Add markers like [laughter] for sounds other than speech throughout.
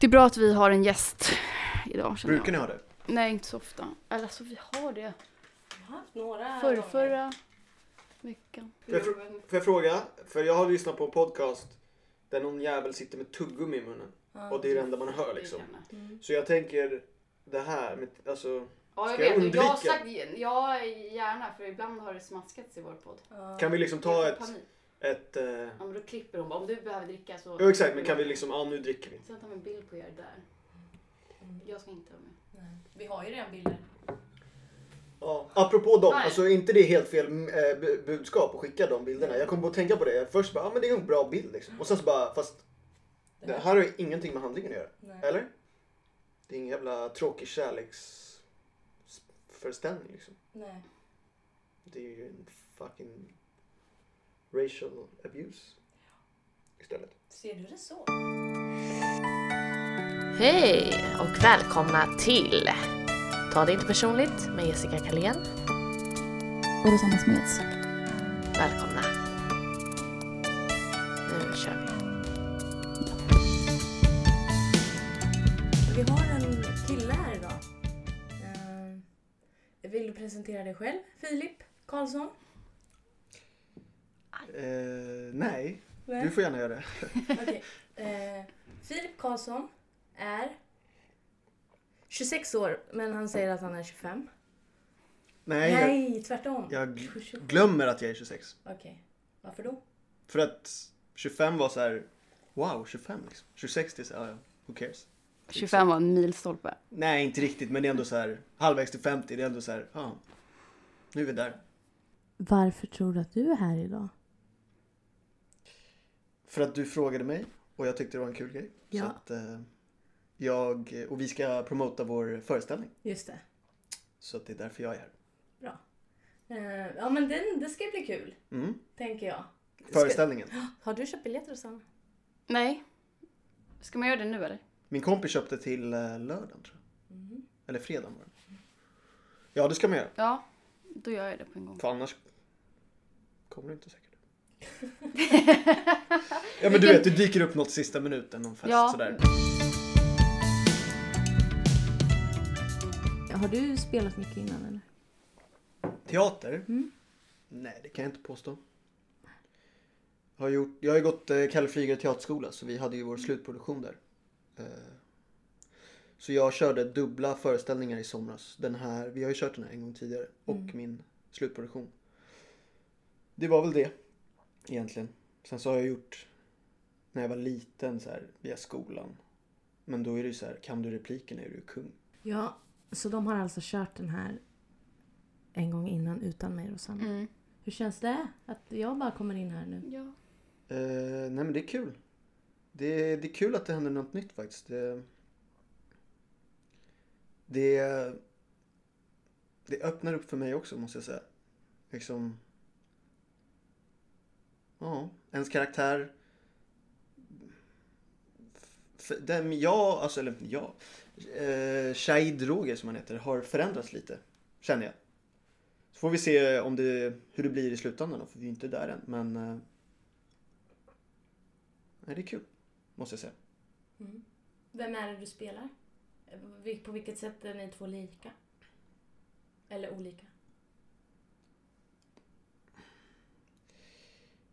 Det är bra att vi har en gäst idag känner Brukar jag. ni ha det? Nej, inte så ofta. Eller alltså vi har det. Jag har haft några Förr, gånger. förra veckan. Får jag, fr- får jag fråga? För jag har lyssnat på en podcast där någon jävel sitter med tuggummi i munnen. Ja. Och det är det enda man hör liksom. Mm. Så jag tänker det här med, alltså. Ja, jag Ska jag vet. Jag har undvika? sagt ja, gärna för ibland har det smaskats i vår podd. Ja. Kan vi liksom ta Jag ett, panik. ett eh... Ja, men då klipper hon bara. Om du behöver dricka så... Jo exakt, men kan vi liksom, ja nu dricker vi. Sen tar vi en bild på er där. Jag ska inte vara med. Nej. Vi har ju redan bilder. Ja. Apropå dem, Nej. alltså är inte det helt fel mm, eh, bu- budskap att skicka de bilderna? Jag kom på att tänka på det. Först bara, ja men det är ju en bra bild liksom. Och sen så bara, fast det här har ju ingenting med handlingen att göra. Nej. Eller? Det är ingen jävla tråkig kärleksföreställning liksom. Nej. Det är ju en fucking racial abuse. Istället. Ser du det så? Hej och välkomna till Ta det inte personligt med Jessica Kalén. Och Rosanna Smeds. Välkomna. Presentera dig själv? Filip Karlsson? Eh, nej, Nej. du får gärna göra det. Okej. Eh, Filip Karlsson är 26 år, men han säger att han är 25. Nej, jag, Nej, tvärtom. jag gl- 27. glömmer att jag är 26. Okej. Varför då? För att 25 var så här, wow 25 liksom. 26 det är så här, who cares. 25 var en milstolpe. Nej, inte riktigt, men det är ändå så här halvvägs till 50. Det är ändå så här, ja, nu är vi där. Varför tror du att du är här idag? För att du frågade mig och jag tyckte det var en kul grej. Så Ja. att eh, jag, och vi ska promota vår föreställning. Just det. Så att det är därför jag är här. Eh, ja, men den, det ska bli kul, Mm. tänker jag. Föreställningen. [gasps] Har du köpt biljetter Rosanna? Nej. Ska man göra det nu eller? Min kompis köpte till eh, lördagen tror jag. Mhm. Eller fredagen var det. Ja, det ska man göra. Ja, då gör jag det på en gång. För annars kommer det inte säkert. [laughs] ja men du vet, det dyker upp något sista minuten, någon fest Ja. sådär. Har du spelat mycket innan eller? Teater? Mm. Nej, det kan jag inte påstå. Jag har, gjort, jag har ju gått eh, Kalle Flygare teaterskola så vi hade ju vår slutproduktion där. Eh, så jag körde dubbla föreställningar i somras. Den här, vi har ju kört den här en gång tidigare. Och Mm. min slutproduktion. Det var väl det egentligen. Sen så har jag gjort när jag var liten så här via skolan. Men då är det ju så här, kan du repliken är du kung. Ja, så de har alltså kört den här en gång innan utan mig Rosanna. Mm. Hur känns det att jag bara kommer in här nu? Ja. Eh, nej men det är kul. Det, det är kul att det händer något nytt faktiskt. Det, det, det öppnar upp för mig också måste jag säga. Liksom... Ja, ens karaktär. Den jag, alltså eller jag. Eh, Shahid Roger som han heter har förändrats lite. Känner jag. Så får vi se om det, hur det blir i slutändan då, för vi är inte där än. Men eh, Nej, det är kul. Måste jag säga. Mm. Vem är det du spelar? På vilket sätt är ni två lika? Eller olika?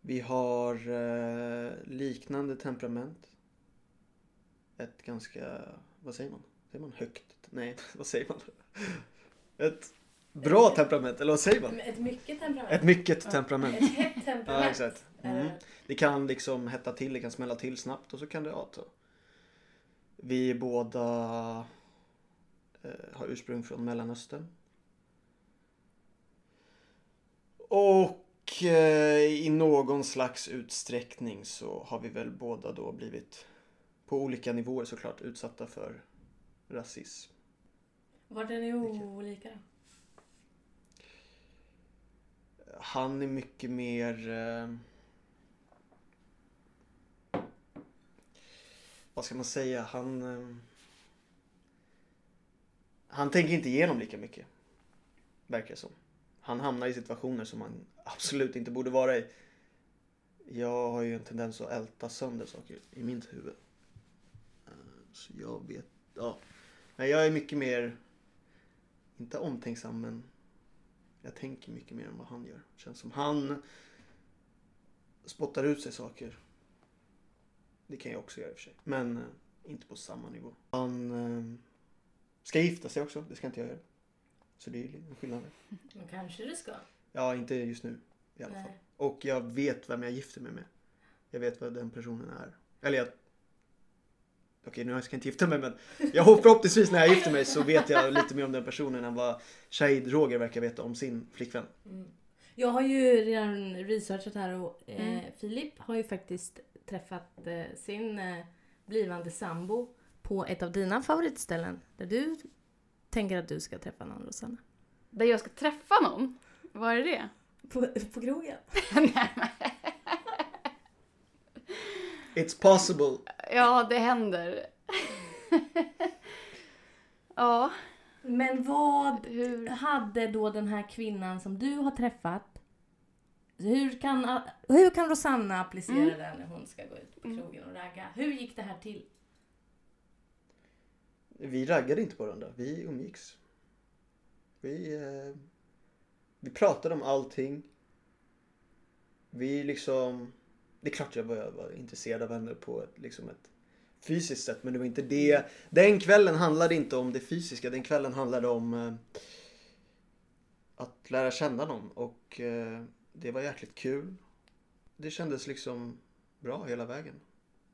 Vi har eh, liknande temperament. Ett ganska, vad säger man? Säger man högt? Nej, [laughs] vad säger man? Ett bra temperament, eller vad säger man? Ett mycket temperament? Ett mycket temperament. Ett hett temperament? Ja, exakt. Mm. Eh, Det kan liksom hetta till, det kan smälla till snabbt och så kan det avta. Vi båda eh, har ursprung från Mellanöstern. Och eh, i någon slags utsträckning så har vi väl båda då blivit på olika nivåer såklart utsatta för rasism. Vart är ni olika då? Han är mycket mer... vad ska man säga? Han... Eh, han tänker inte igenom lika mycket. Verkar det som. han hamnar i situationer som han [laughs] absolut inte borde vara i. Jag har ju en tendens att älta sönder saker i mitt huvud. Eh, så jag vet, ja. Men jag är mycket mer, inte omtänksam men jag tänker mycket mer än vad han gör. Det Känns som han spottar ut sig saker. Det kan jag också göra i och för sig. Men eh, inte på samma nivå. Han eh, ska gifta sig också, det ska inte jag göra. Så det är en skillnad. [laughs] Men kanske du ska. Ja, inte just nu i alla fall. Nej. Och jag vet vem jag gifter mig med. Jag vet vad den personen är. Eller jag... Okej, nu ska jag inte gifta mig men jag hoppas förhoppningsvis när jag gifter mig så vet jag lite mer om den personen än vad Shahid Roger verkar veta om sin flickvän. Mm. Jag har ju redan researchat här och eh, Filip har ju faktiskt träffat eh, sin eh, blivande sambo på ett av dina favoritställen där du tänker att du ska träffa någon Rosanna. Där jag ska träffa någon? Vad är det? På, på krogen? [laughs] It's possible. Ja, det händer. [laughs] ja, Men vad hur? hade då den här kvinnan som du har träffat hur kan, hur kan Rosanna applicera Mm. det när hon ska gå ut på krogen och ragga? Hur gick det här till? Vi raggade inte på varandra, vi umgicks. Vi, eh, vi pratade om allting. Vi liksom... Det är klart jag började vara intresserad av henne på ett, liksom ett fysiskt sätt men det var inte det. Den kvällen handlade inte om det fysiska, den kvällen handlade om eh, att lära känna någon och eh, det var jäkligt kul. Det kändes liksom bra hela vägen.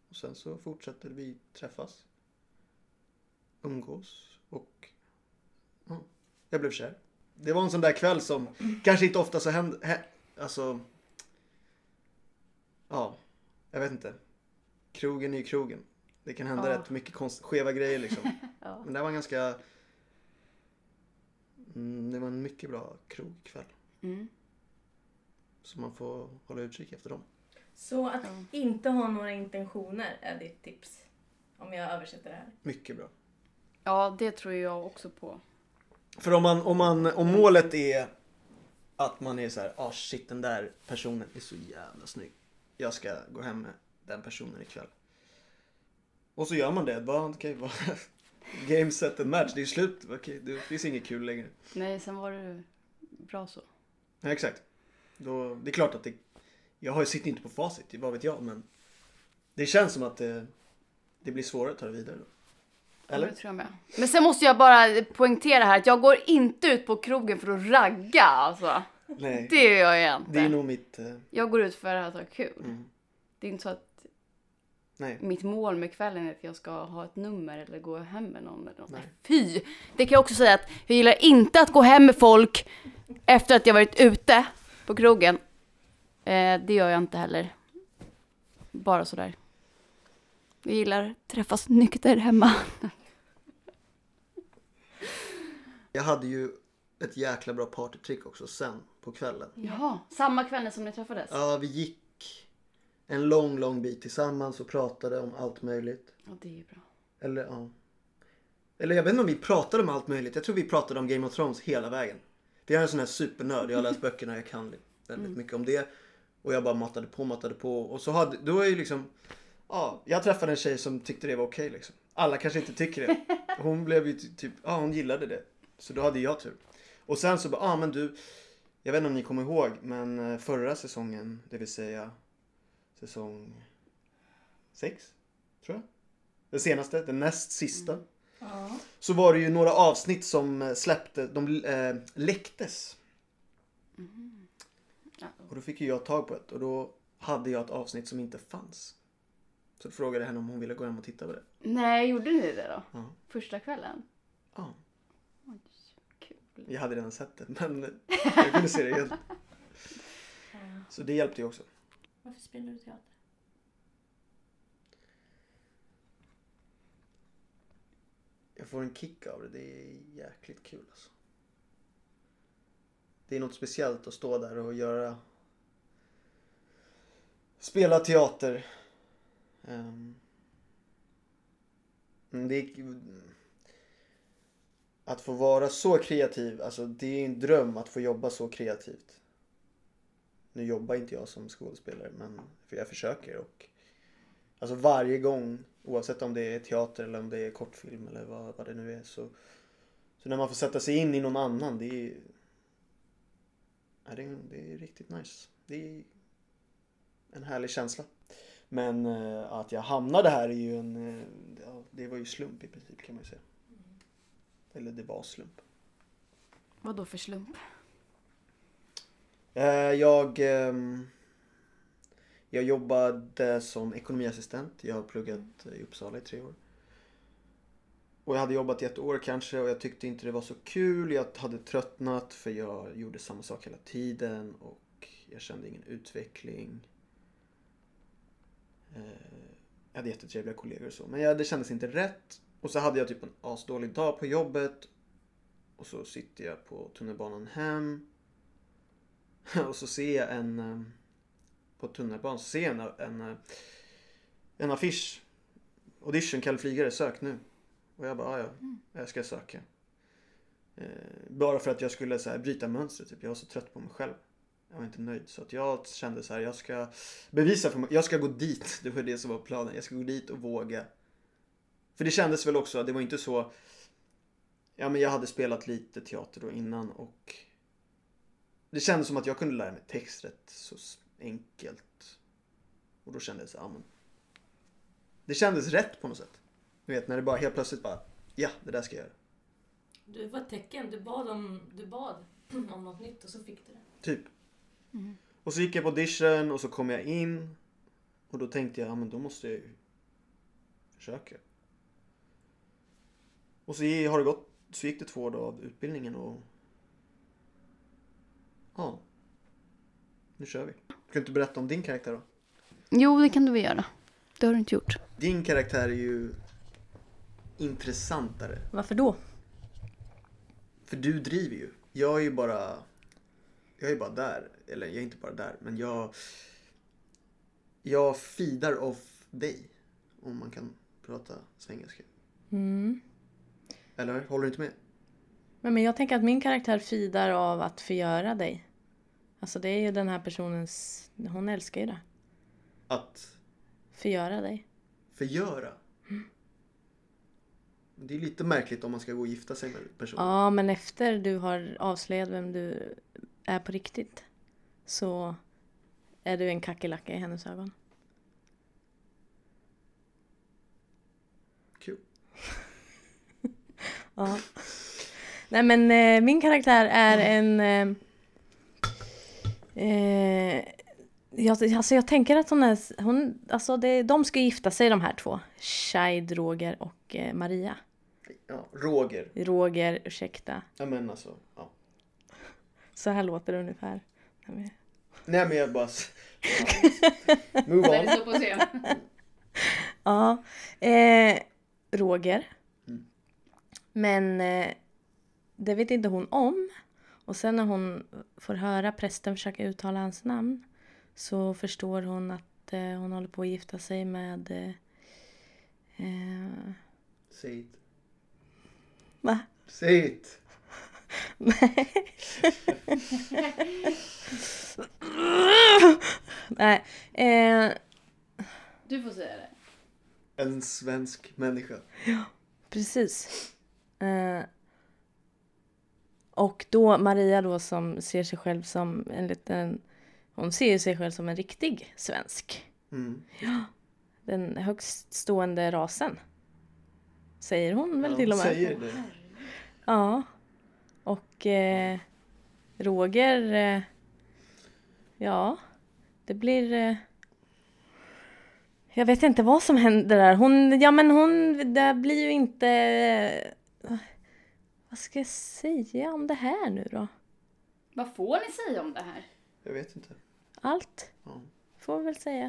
Och sen så fortsatte vi träffas umgås och ja, jag blev kär. Det var en sån där kväll som kanske inte ofta så händer, hä, alltså ja, jag vet inte. Krogen är ju krogen. Det kan hända Ja. rätt mycket konst, skeva grejer liksom. [laughs] Ja. Men det var en ganska, mm, det var en mycket bra krogkväll. Mm. Så man får hålla utkik efter dem. Så att Ja. inte ha några intentioner är ditt tips. Om jag översätter det här. Mycket bra. ja, det tror jag också på. För om, man, om, man, om målet är att man är så här, ah shit den där personen är så jävla snygg. Jag ska gå hem med den personen ikväll. Och så gör man det. Bara, okej, [laughs] bara, game set and match. Det är slut. Okej, det finns inget kul längre. Nej, sen var det bra så. Ja, exakt. Då, det är klart att det, jag har- sitter inte på facit, vad vet jag. Men det känns som att det, det blir svårare att ta det vidare då. Ja, Eller? det tror jag med. Men sen måste jag bara poängtera här att jag går inte ut på krogen för att ragga alltså. Nej. Det gör jag inte. Det är nog mitt... eh, Jag går ut för att ha kul. Mm. Det är inte så att Nej. mitt mål med kvällen är att jag ska ha ett nummer eller gå hem med någon. Eller något. Nej. Fy! Det kan jag också säga att jag gillar inte att gå hem med folk efter att jag varit ute på krogen. Eh, det gör jag inte heller. Bara sådär. Jag gillar att träffas nykter hemma. [laughs] Jag hade ju ett jäkla bra partytrick också sen på kvällen. Jaha, samma kväll som ni träffades? Ja, vi gick en lång, lång bit tillsammans och pratade om allt möjligt. Ja, det är bra. Eller ja. Eller jag vet inte om vi pratade om allt möjligt. Jag tror vi pratade om Game of Thrones hela vägen. Jag är en sån här supernörd. Jag har läst [laughs] böckerna, jag kan väldigt mycket om det. Och jag bara matade på, matade på. Och så hade, då är ju liksom, ja, jag träffade en tjej som tyckte det var okej liksom. Alla kanske inte tycker det. [laughs] Hon blev ju ty- typ, ja hon gillade det. Så då hade jag tur. Och sen så bara, ja men du, jag vet inte om ni kommer ihåg, men eh, förra säsongen, det vill säga säsong sex, tror jag. Den senaste, den näst sista. Ja. Så var det ju några avsnitt som eh, släppte, de eh, läcktes. Ja. Och då fick ju jag tag på ett och då hade jag ett avsnitt som inte fanns. Så då frågade jag henne om hon ville gå hem och titta på det. Nej, gjorde ni det då? Ja. Första kvällen? Ja, Kul. jag hade redan sett det men jag kunde se det igen. [laughs] Så det hjälpte ju också. Varför spelar du teater? Får en kick av det. Det är jäkligt kul alltså. Det är något speciellt att stå där och göra... Spela teater. Um... Det är... att få vara så kreativ, alltså det är en dröm att få jobba så kreativt. Nu jobbar inte jag som skådespelare men för jag försöker och alltså varje gång oavsett om det är teater eller om det är kortfilm eller vad, vad det nu är så så när man får sätta sig in i någon annan det är ja, det, är, det är riktigt nice. Det är en härlig känsla. Men eh, att jag hamnade här är ju en, eh, ja, det var ju slump i princip kan man ju säga. Eller det var slump. Vad då för slump? Eh, jag, ehm, jag jobbade som ekonomiassistent. Jag har pluggat i Uppsala i tre år. Och jag hade jobbat i ett år kanske och jag tyckte inte det var så kul. Jag hade tröttnat för jag gjorde samma sak hela tiden och jag kände ingen utveckling. Eh, jag hade jättetrevliga kollegor och så. Men det kändes inte rätt. Och så hade jag typ en asdålig dag på jobbet. Och så sitter jag på tunnelbanan hem. [laughs] Och så ser jag en... Eh, på tunnelbanan så ser jag en, en, en affisch. Audition Kalle Flygare, sök nu. Och jag bara, "Ah, ja, jag ska söka. Eh, bara för att jag skulle så här, bryta mönstret. Typ. Jag var så trött på mig själv. Jag var inte nöjd. Så att jag kände så här, jag ska bevisa för mig. Jag ska gå dit. [laughs] Det var det som var planen. Jag ska gå dit och våga. För det kändes väl också, det var inte så. Ja men jag hade spelat lite teater då innan och. Det kändes som att jag kunde lära mig text rätt så enkelt. Och då kändes det, ja men. Det kändes rätt på något sätt. Du vet när det bara helt plötsligt bara, ja det där ska jag göra. Du var ett tecken. Du bad om, du bad [clears throat] om något nytt och så fick du det. Typ. Och så gick jag på audition och så kom jag in. Och då tänkte jag, ja men då måste jag ju försöka. Och så har det gått, så gick det två år då av utbildningen och ja. Nu kör vi. Ska du inte berätta om din karaktär då? Jo, det kan du väl göra. Det har du inte gjort. Din karaktär är ju intressantare. Varför då? För du driver ju. Jag är ju bara... Jag är bara där. Eller jag är inte bara där. Men jag... Jag feedar off dig. Om man kan prata svengelska. Mm. Eller håller du inte med? Men, men jag tänker att min karaktär fidar av att förgöra dig. Alltså det är ju den här personens... Hon älskar ju det. Att Förgöra dig. förgöra. Det är lite märkligt om man ska gå och gifta sig med en person. Ja, men efter du har avslöjat vem du är på riktigt så är du en kackerlacka i hennes ögon. Kul. [laughs] Ja. Nej men eh, min karaktär är en... Eh, eh, jag, alltså jag tänker att hon är... Hon, alltså det, de ska gifta sig de här två. Shide, Roger och eh, Maria. Ja, Roger. Roger, ursäkta. Ja men alltså. Ja. Så här låter det ungefär. Nej, men- Nej men jag bara... Ja. [laughs] Move on. står på scen. [laughs] Ja. Eh, Roger. Mm. Men eh, det vet inte hon om. Och sen när hon får höra prästen försöka uttala hans namn så förstår hon att eh, hon håller på att gifta sig med... Eh, eh, Säg it. va? Säg it. [laughs] Nej. Eh, Du får säga det. En svensk människa. Precis. Eh, och då Maria då som ser sig själv som en liten... Hon ser sig själv som en riktig svensk. Mm. Den högst stående rasen. Säger hon väl Ja, till och med. Säger det. Ja. Och eh, Roger... Eh, ja, det blir... Eh, jag vet inte vad som händer där. Hon, ja men hon, det blir ju inte... Vad ska jag säga om det här nu då? Vad får ni säga om det här? Jag vet inte. Allt, Ja. får vi väl säga.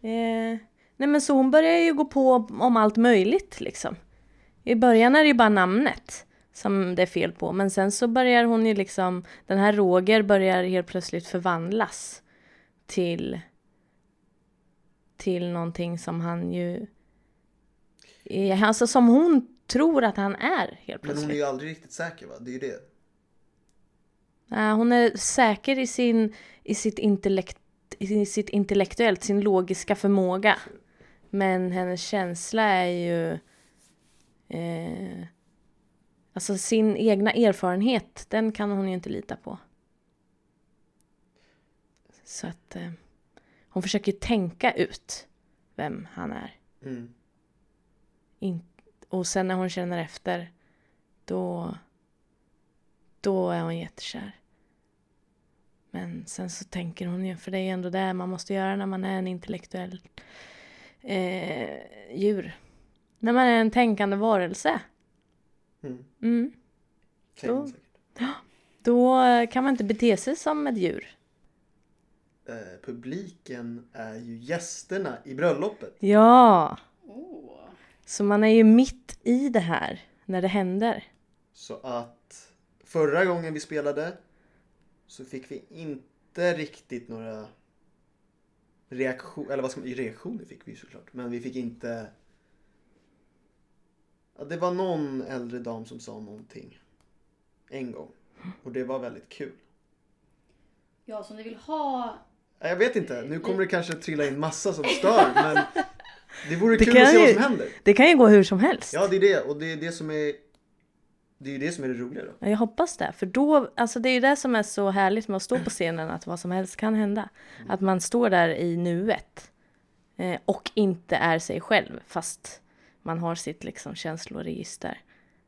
Eh, nej men så hon börjar ju gå på om allt möjligt liksom. I början är det ju bara namnet som det är fel på. Men sen så börjar hon ju liksom, den här Roger börjar helt plötsligt förvandlas till till någonting som han ju är, alltså som hon tror att han är helt Men hon plötsligt. är ju aldrig riktigt säker va? Det är ju det. Nej, hon är säker i, sin, i, sitt intellekt, i sitt intellektuellt, sin logiska förmåga. Men hennes känsla är ju... Eh, alltså sin egna erfarenhet, den kan hon ju inte lita på. Så att eh, hon försöker tänka ut vem han är. Mm. In, och sen när hon känner efter, då, då är hon jättekär. Men sen så tänker hon ju, för det är ju ändå det man måste göra när man är en intellektuell eh, djur. När man är en tänkande varelse. Mm. Mm. Då-. Då kan man inte bete sig som ett djur. Eh, publiken är ju gästerna i bröllopet. Ja. Så man är ju mitt i det här när det händer. Så att förra gången vi spelade så fick vi inte riktigt några reaktioner, eller vad ska man reaktioner fick vi såklart, men vi fick inte ja, det var någon äldre dam som sa någonting en gång och det var väldigt kul. Ja, så ni vill ha... Ja, Jag vet inte, nu kommer det kanske trilla in massa som stör men [laughs] det vore Det kul att se vad ju- som händer. Det kan ju gå hur som helst. Ja det är det och det är det som är det är ju det som är det roliga då. Ja, Jag hoppas det. För då, alltså det är ju det som är så härligt med att stå på scenen, att vad som helst kan hända. Att man står där i nuet. Eh, och inte är sig själv, fast man har sitt liksom känsloregister.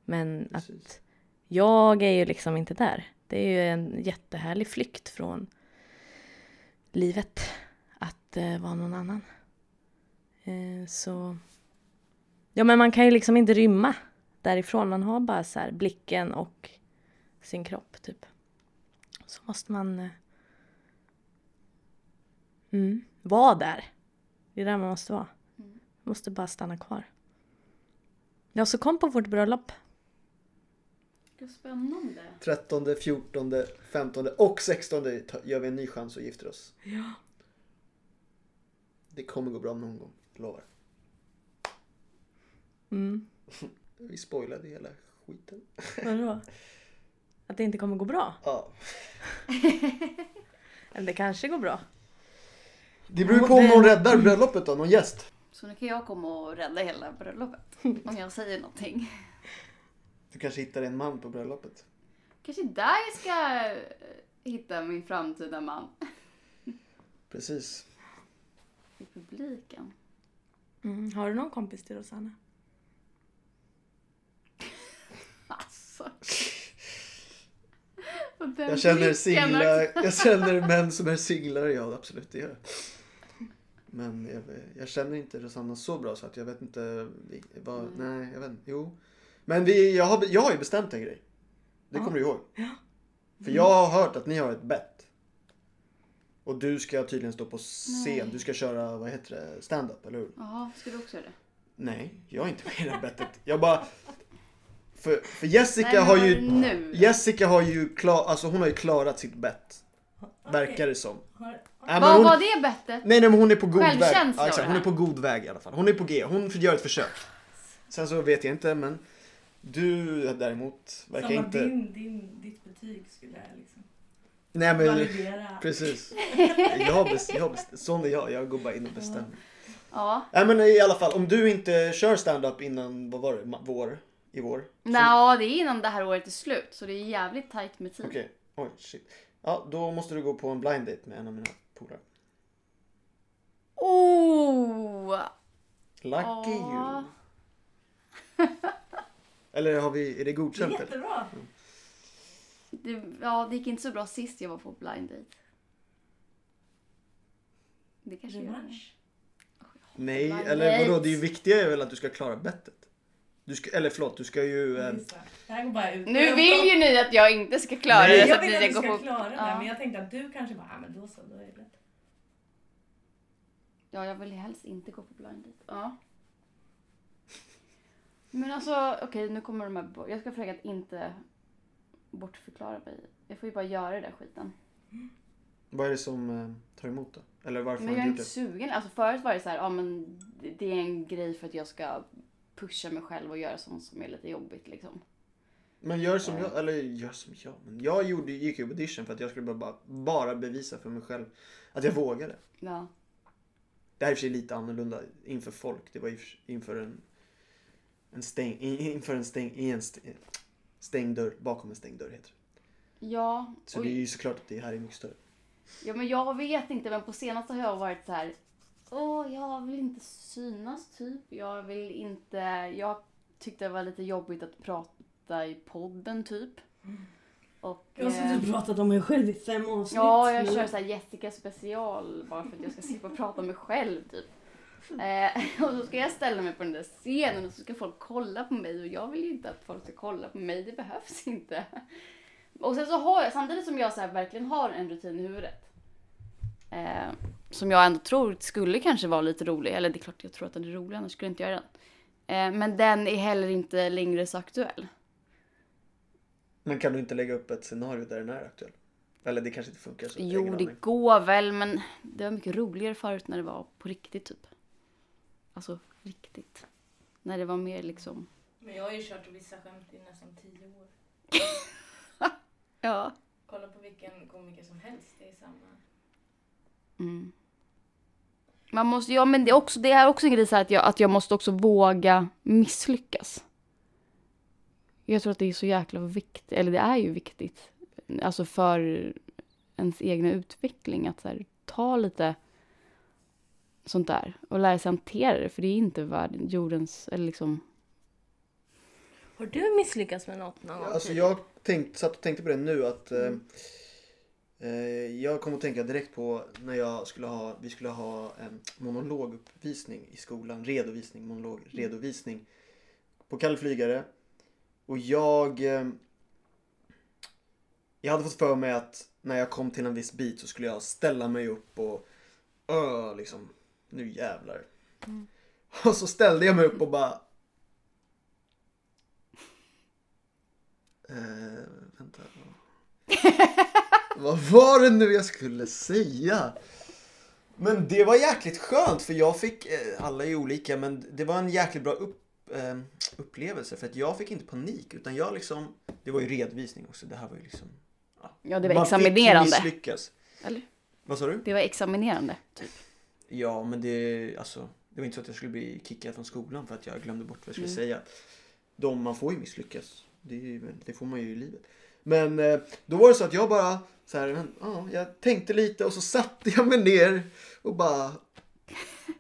Men Precis. att jag är ju liksom inte där. Det är ju en jättehärlig flykt från livet. Att eh, vara någon annan. Eh, så... Ja, men man kan ju liksom inte rymma därifrån. Man har bara så här blicken och sin kropp typ. Så måste man eh, mm, vara där. Det är där man måste vara. Man måste bara stanna kvar. Ja, så kom på vårt bröllop. Vad spännande. 13, 14, 15 och 16 ta- gör vi en ny chans och gifter oss. Ja. Det kommer gå bra någon gång, lovar. Mm. [laughs] Vi spoilade hela skiten. Vadå? Att det inte kommer gå bra? Ja. [laughs] Eller det kanske går bra. Det beror på om någon räddar bröllopet då, någon gäst. Så nu kan jag komma och rädda hela bröllopet. [laughs] Om jag säger någonting. Du kanske hittar en man på bröllopet. Kanske där jag ska eh, hitta min framtida man. Precis. I publiken. Mm. Har du någon kompis till Rosanna? [laughs] Alltså. Jag känner singlar, jag känner män som är singlar, ja absolut det gör jag. Men jag, jag känner inte Rosanna så bra så att jag vet inte vad, nej jag vet inte, jo. Men vi, jag, har, jag har ju bestämt en grej. Det kommer du ihåg. För jag har hört att ni har ett bett. Och du ska tydligen stå på scen, Nej. du ska köra, vad heter det, stand-up eller hur? Jaha, ska du också göra det? Nej, jag är inte med i det här bettet. Jag bara... För, för Jessica Nej, har ju... nu? Jessica har ju klar, alltså hon har ju klarat sitt bett. Verkar det som. Men Vad hon, var det bettet? nej, nej men hon är på god väg. Ja, exakt, hon är på god väg i alla fall. Hon är på G. Hon gör ett försök. Sen så vet jag inte men du däremot verkar Som att inte... din, din, ditt betyg skulle liksom Nej men validera. precis. [laughs] Jag har best, jag best, sån är jag. Jag går bara in och bestämmer. Ja. Nej men i alla fall om du inte kör stand-up innan, vad var det, vår? I vår? Nå, det är innan det här året är slut. Så det är jävligt tajt med tid. Okej, oj shit. Ja, då måste du gå på en blind date med en av mina polare. Oh! Lucky Ja. you. [laughs] Eller har vi, är det godkänt? eller? Jättebra! Det, ja, det gick inte så bra sist jag var på blind date. Det kanske gör det. Revansch. Nej, Blind eller vadå? Det är ju viktiga är väl att du ska klara bettet. Du ska, eller förlåt, du ska ju... Eh, Just det. Det här går bara ut. Nu vill ju ni att jag inte ska klara Nej. det. Så Jag att vill ni att du går ska på... klara det, Ja. men jag tänkte att du kanske bara, ja men då så, då är det lätt. Ja, jag vill helst inte gå på blind date. Ja. Men alltså, okej nu kommer de här... bo- Jag ska försöka att inte bortförklara mig. Jag får ju bara göra den där skiten. vad är det som eh, tar emot då? Eller varför Men har jag är gjort inte det? sugen. Alltså förut var det så här, ja men det- är en grej för att jag ska pusha mig själv och göra sånt som är lite jobbigt liksom. Men gör som jag, eller gör som jag. Men jag gjorde, gick ju på audition för att jag skulle bara, bara bevisa för mig själv att jag [laughs] vågade. Ja. Det här är i och för sig lite annorlunda inför folk. Det var i och för sig inför en, en stäng, i- inför en stäng, i en stäng, stängd dörr, bakom en stängd dörr heter det. Ja, Så och- det är ju såklart att det här är mycket större. Ja men jag vet inte men på senaste har jag varit så här. Åh jag vill inte synas typ. Jag vill inte. Jag tyckte det var lite jobbigt att prata i podden typ. Och, Jag har eh, pratat om mig själv i fem avsnitt. Ja, jag nu. kör så här Jessica special bara för att jag ska slippa prata om mig själv typ. Eh, [laughs] och så ska jag ställa mig på den där scenen och så ska folk kolla på mig och jag vill ju inte att folk ska kolla på mig, det behövs inte. Och sen så har jag, samtidigt som jag så verkligen har en rutin i huvudet. Eh, som jag ändå tror skulle kanske vara lite rolig, eller det är klart jag tror att den är rolig annars skulle jag inte göra den. Eh, men den är heller inte längre så aktuell. Men kan du inte lägga upp ett scenario där den är aktuell? Eller det kanske inte funkar så? Jo, det aning. går väl, men det var mycket roligare förut när det var på riktigt typ. Alltså riktigt. När det var mer liksom... Men jag har ju kört vissa skämt i nästan tio år. [laughs] Ja. Kolla på vilken komiker som helst, det är samma. Mm. Man måste, ja men det är också, det är också en grej så att jag, att jag måste också våga misslyckas. Jag tror att det är så jäkla viktigt, eller det är ju viktigt. Alltså för ens egna utveckling att så här, ta lite sånt där och lära sig hantera det. För det är inte världen, jordens, eller liksom Har du misslyckats med något någon gång? Alltså jag tänkt, satt och tänkte på det nu att eh, eh, jag kom att tänka direkt på när jag skulle ha, vi skulle ha en monologuppvisning i skolan, redovisning, monolog, redovisning på Kalle Flygare. Och jag, eh, jag hade fått för mig att när jag kom till en viss bit så skulle jag ställa mig upp och öh, liksom, nu jävlar. Och så ställde jag mig upp och bara Eh, vänta. Vad var det nu jag skulle säga? Men det var jäkligt skönt för jag fick, eh, alla är olika, men det var en jäkligt bra upp, eh, upplevelse för att jag fick inte panik utan jag liksom, det var ju redovisning också, det här var ju liksom. Ja, det var Man fick examinerande. misslyckas. Eller? Vad sa du? Det var examinerande. Typ. Ja, men det, alltså, det var inte så att jag skulle bli kickad från skolan för att jag glömde bort vad jag skulle Mm. säga. De, man får ju misslyckas. Det, ju- det får man ju i livet. Men eh, då var det så att jag bara så här, men, ja, jag tänkte lite och så satte jag mig ner och bara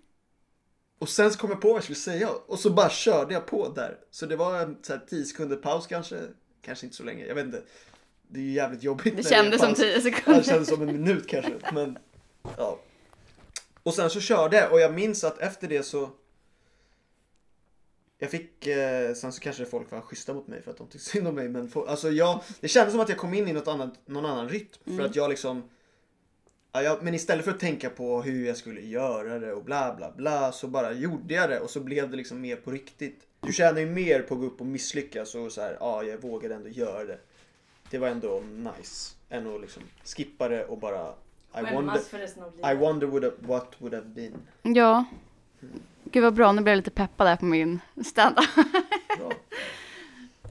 [laughs] och sen så kom jag på vad jag skulle säga och så bara körde jag på där. Så det var en så här 10 sekunder paus kanske. Kanske inte så länge, jag vet inte. Det är ju jävligt jobbigt Det kändes som tio Ja, det sekunder. kändes som en minut kanske. Men, ja. Och sen så körde jag och jag minns att efter det så jag fick, eh, sen så kanske folk var schyssta mot mig för att de tyckte synd om mig men få, alltså jag, det kändes som att jag kom in i något annat, någon annan rytm för att jag liksom ja, jag, Men istället för att tänka på hur jag skulle göra det och bla bla bla så bara gjorde jag det och så blev det liksom mer på riktigt. Du tjänar ju mer på att gå upp och misslyckas och så här, ja jag vågade ändå göra det. Det var ändå nice. Än att liksom skippa det och bara I wonder, Skämmas för resten av I wonder would have, what would have been. Ja. Gud vad bra, nu blev jag lite peppad där på min stand-up. Bra.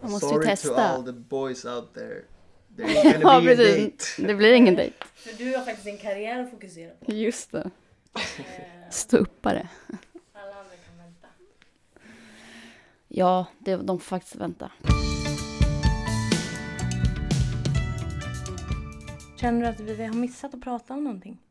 Man [laughs] måste ju Sorry to testa. all the boys out there. There's [laughs] gonna Ja, be a date. Det blir ingen [laughs] dejt. För du har faktiskt en karriär att fokusera på. Just det. Eh, Ståuppare. Alla andra kan vänta. Ja, det, de får faktiskt vänta. Känner du att vi har missat att prata om någonting?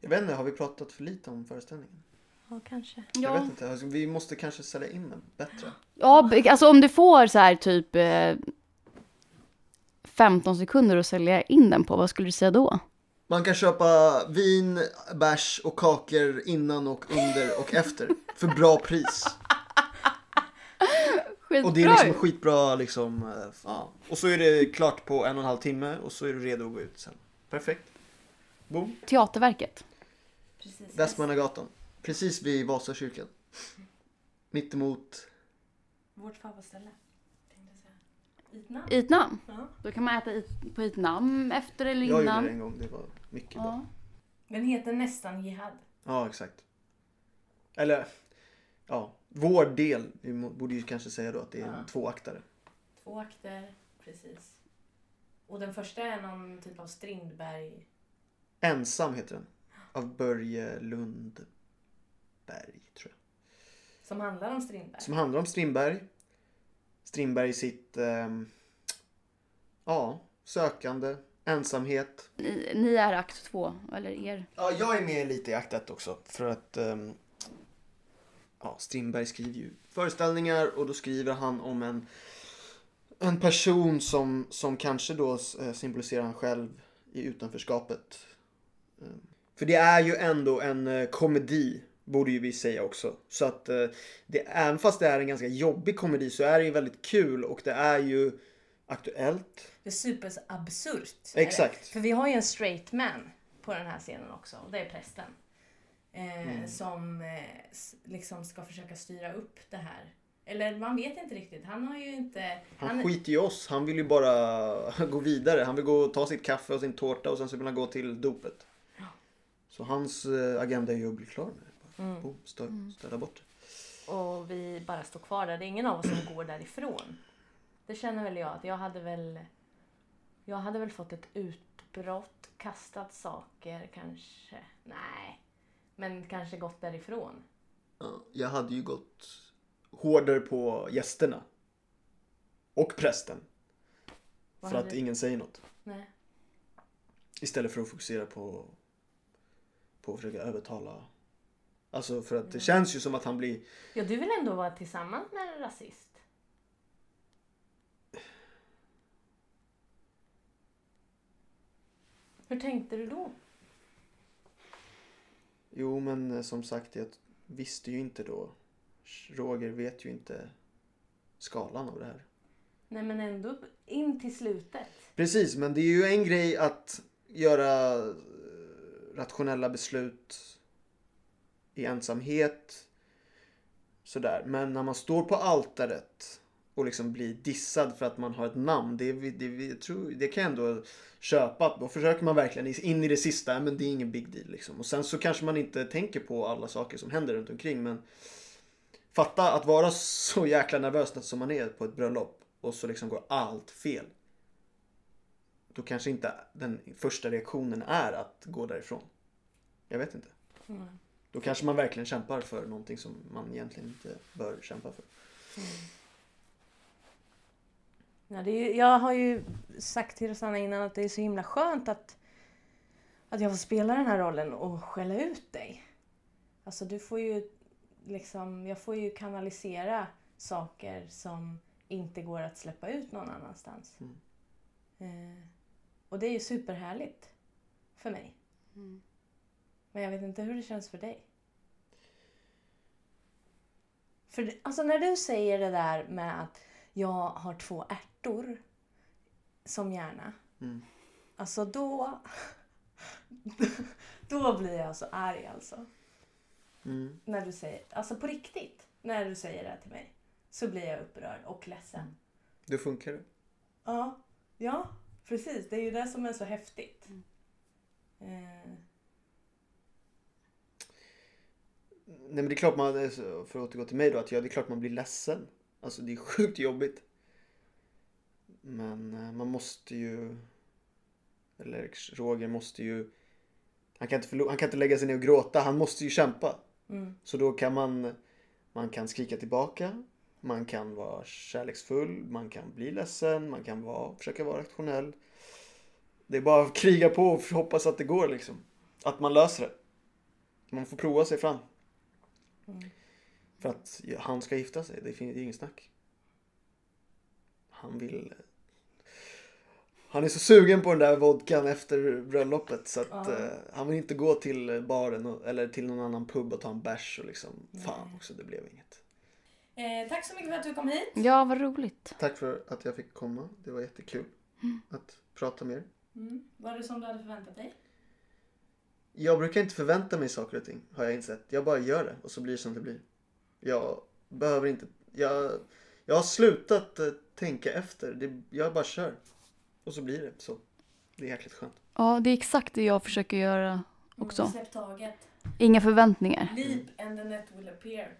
Jag vet inte, har vi pratat för lite om föreställningen? Ja, kanske. Jag Ja, vet inte, alltså, vi måste kanske sälja in den bättre. ja alltså om du får så här typ eh, 15 sekunder att sälja in den på, vad skulle du säga då? Man kan köpa vin, bärs och kakor innan och under och efter. För bra pris. Skitbra Och det är liksom skitbra liksom. eh, Ja. Och så är det klart på en och en halv timme och så är du redo att gå ut sen. Perfekt. Boom. Teaterverket. Precis. Västmannagatan. Precis vid Vasakyrkan. Mittemot. Vårt favoritställe. tänkte jag säga. Itna? Itnam. Ja. Då kan man äta it, på Itnam efter eller Jag gjorde innan. det en gång, det var mycket bra. Ja. Den heter nästan Jihad. Ja, exakt. Eller, ja, vår del. Vi borde ju kanske säga då att det är Ja. tvåaktare. Två akter, precis. Och den första är någon typ av Strindberg... Ensam heter den. Av Börje Lundberg, tror jag. Som handlar om Strindberg. Som handlar om Strindberg. Strindberg i sitt, ehm, ja, sökande, ensamhet. Ni, ni är akt två, eller er. Ja, jag är med lite i akt ett också. För att ehm, ja, Strindberg skriver ju föreställningar och då skriver han om en, en person som, som kanske då eh, symboliserar han själv i utanförskapet. Ehm, För det är ju ändå en eh, komedi, borde ju vi säga också. Så att eh, det, även fast det är en ganska jobbig komedi så är det ju väldigt kul och det är ju aktuellt. Det är superabsurt. Exakt. För vi har ju en straight man på den här scenen också. Och det är prästen. Eh, Som eh, liksom ska försöka styra upp det här. Eller man vet inte riktigt. Han har ju inte... Han skiter i oss. Han vill ju bara [laughs] gå vidare. Han vill gå och ta sitt kaffe och sin tårta och sen så vill han gå till dopet. Så hans eh, agenda är ju att bli klar med det. Bara, boom, stö- städa bort det. Och vi bara står kvar där. Det är ingen av oss som går därifrån. Det känner väl jag att jag hade väl... Jag hade väl fått ett utbrott, kastat saker kanske. Nej. Men kanske gått därifrån. Ja, jag hade ju gått hårdare på gästerna. Och prästen. Vad för hade att ingen säger något. Nej. Istället för att fokusera på, på att försöka övertala. Alltså för att det känns ju som att han blir Ja, du vill ändå vara tillsammans med en rasist. Hur tänkte du då? Jo, men eh, som sagt, jag visste ju inte då. Roger vet ju inte skalan av det här. Nej, men ändå in till slutet. Precis, men det är ju en grej att göra eh, rationella beslut i ensamhet. Sådär. Men när man står på altaret och liksom blir dissad för att man har ett namn. Det, det, jag tror, det kan jag ändå köpa. Då försöker man verkligen in i det sista. Men det är ingen big deal liksom. Och sen så kanske man inte tänker på alla saker som händer runt omkring. Men fatta att vara så jäkla nervös som man är på ett bröllop. Och så liksom går allt fel då kanske inte den första reaktionen är att gå därifrån. Jag vet inte. Då kanske man verkligen kämpar för någonting som man egentligen inte bör kämpa för. Ja, det är ju, jag har ju sagt till Rosanna innan att det är så himla skönt att, att jag får spela den här rollen och skälla ut dig. Alltså du får ju liksom, jag får ju kanalisera saker som inte går att släppa ut någon annanstans. Eh, och det är ju superhärligt för mig. Men jag vet inte hur det känns för dig. För alltså när du säger det där med att jag har två ärtor som hjärna. Mm. Alltså då... [laughs] då blir jag så arg alltså. Mm. När du säger, alltså på riktigt, när du säger det till mig. Så blir jag upprörd och ledsen. Det funkar det. Ja, ja, precis. Det är ju det som är så häftigt. Eh, Nej men det är klart man, för att återgå till mig då, att ja, det är klart man blir ledsen. Alltså det är sjukt jobbigt. Men eh, man måste ju, eller Roger måste ju, han kan, inte förlo- han kan inte lägga sig ner och gråta, han måste ju kämpa. mm, Så då kan man, man kan skrika tillbaka, man kan vara kärleksfull, man kan bli ledsen, man kan vara, försöka vara rationell. Det är bara att kriga på och hoppas att det går liksom. Att man löser det. Man får prova sig fram. För att han ska gifta sig, det är ingen snack. Han vill... Han är så sugen på den där vodkan efter bröllopet så att Ja. eh, han vill inte gå till baren och, eller till någon annan pub och ta en bärs och liksom, fan också det blev inget. Eh, tack så mycket för att du kom hit. Ja, vad roligt. Tack för att jag fick komma, det var jättekul att prata med er. Mm. Var det som du hade förväntat dig? Jag brukar inte förvänta mig saker och ting, har jag insett. Jag bara gör det och så blir det som det blir. Jag behöver inte... Jag, jag har slutat eh, tänka efter. Det, jag bara kör. Och så blir det så. Det är jäkligt skönt. Ja, det är exakt det jag försöker göra också. Släpp taget. Inga förväntningar. Leap and the net will appear.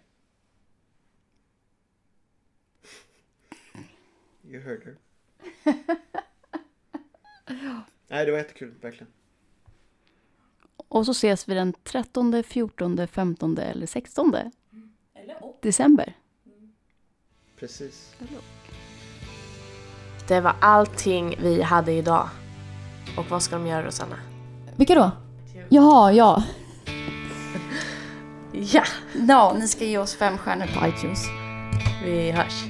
You heard her. [laughs] Nej, det var jättekul, verkligen. Och så ses vi den 13, 14, 15 eller 16 Eller och. december. Precis. Det var allting vi hade idag. Och vad ska de göra Rosanna? Vilka då? Jaha, ja. Ja, Ja, ni ska ge oss fem stjärnor på iTunes. vi hörs.